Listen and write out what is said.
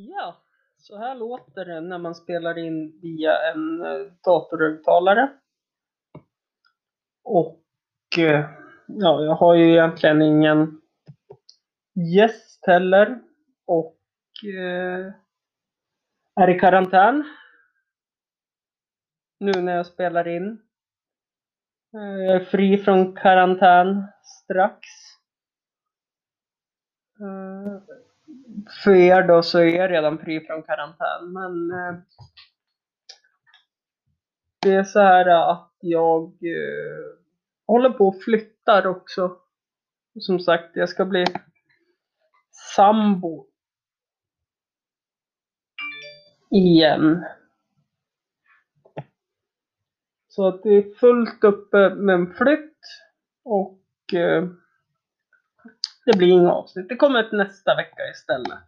Ja, så här låter det när man spelar in via en eh, datorhögtalare. Och eh, ja, jag har ju egentligen ingen gäst heller. Och eh, är i karantän. Nu när jag spelar in. Eh, jag är fri från karantän strax. För er då så är jag redan fri från karantän men eh, det är så här att jag eh, håller på och flyttar också. Som sagt, jag ska bli sambo igen. Så att det är fullt uppe eh, med en flytt och eh, det blir inga avsnitt. Det kommer ett nästa vecka istället.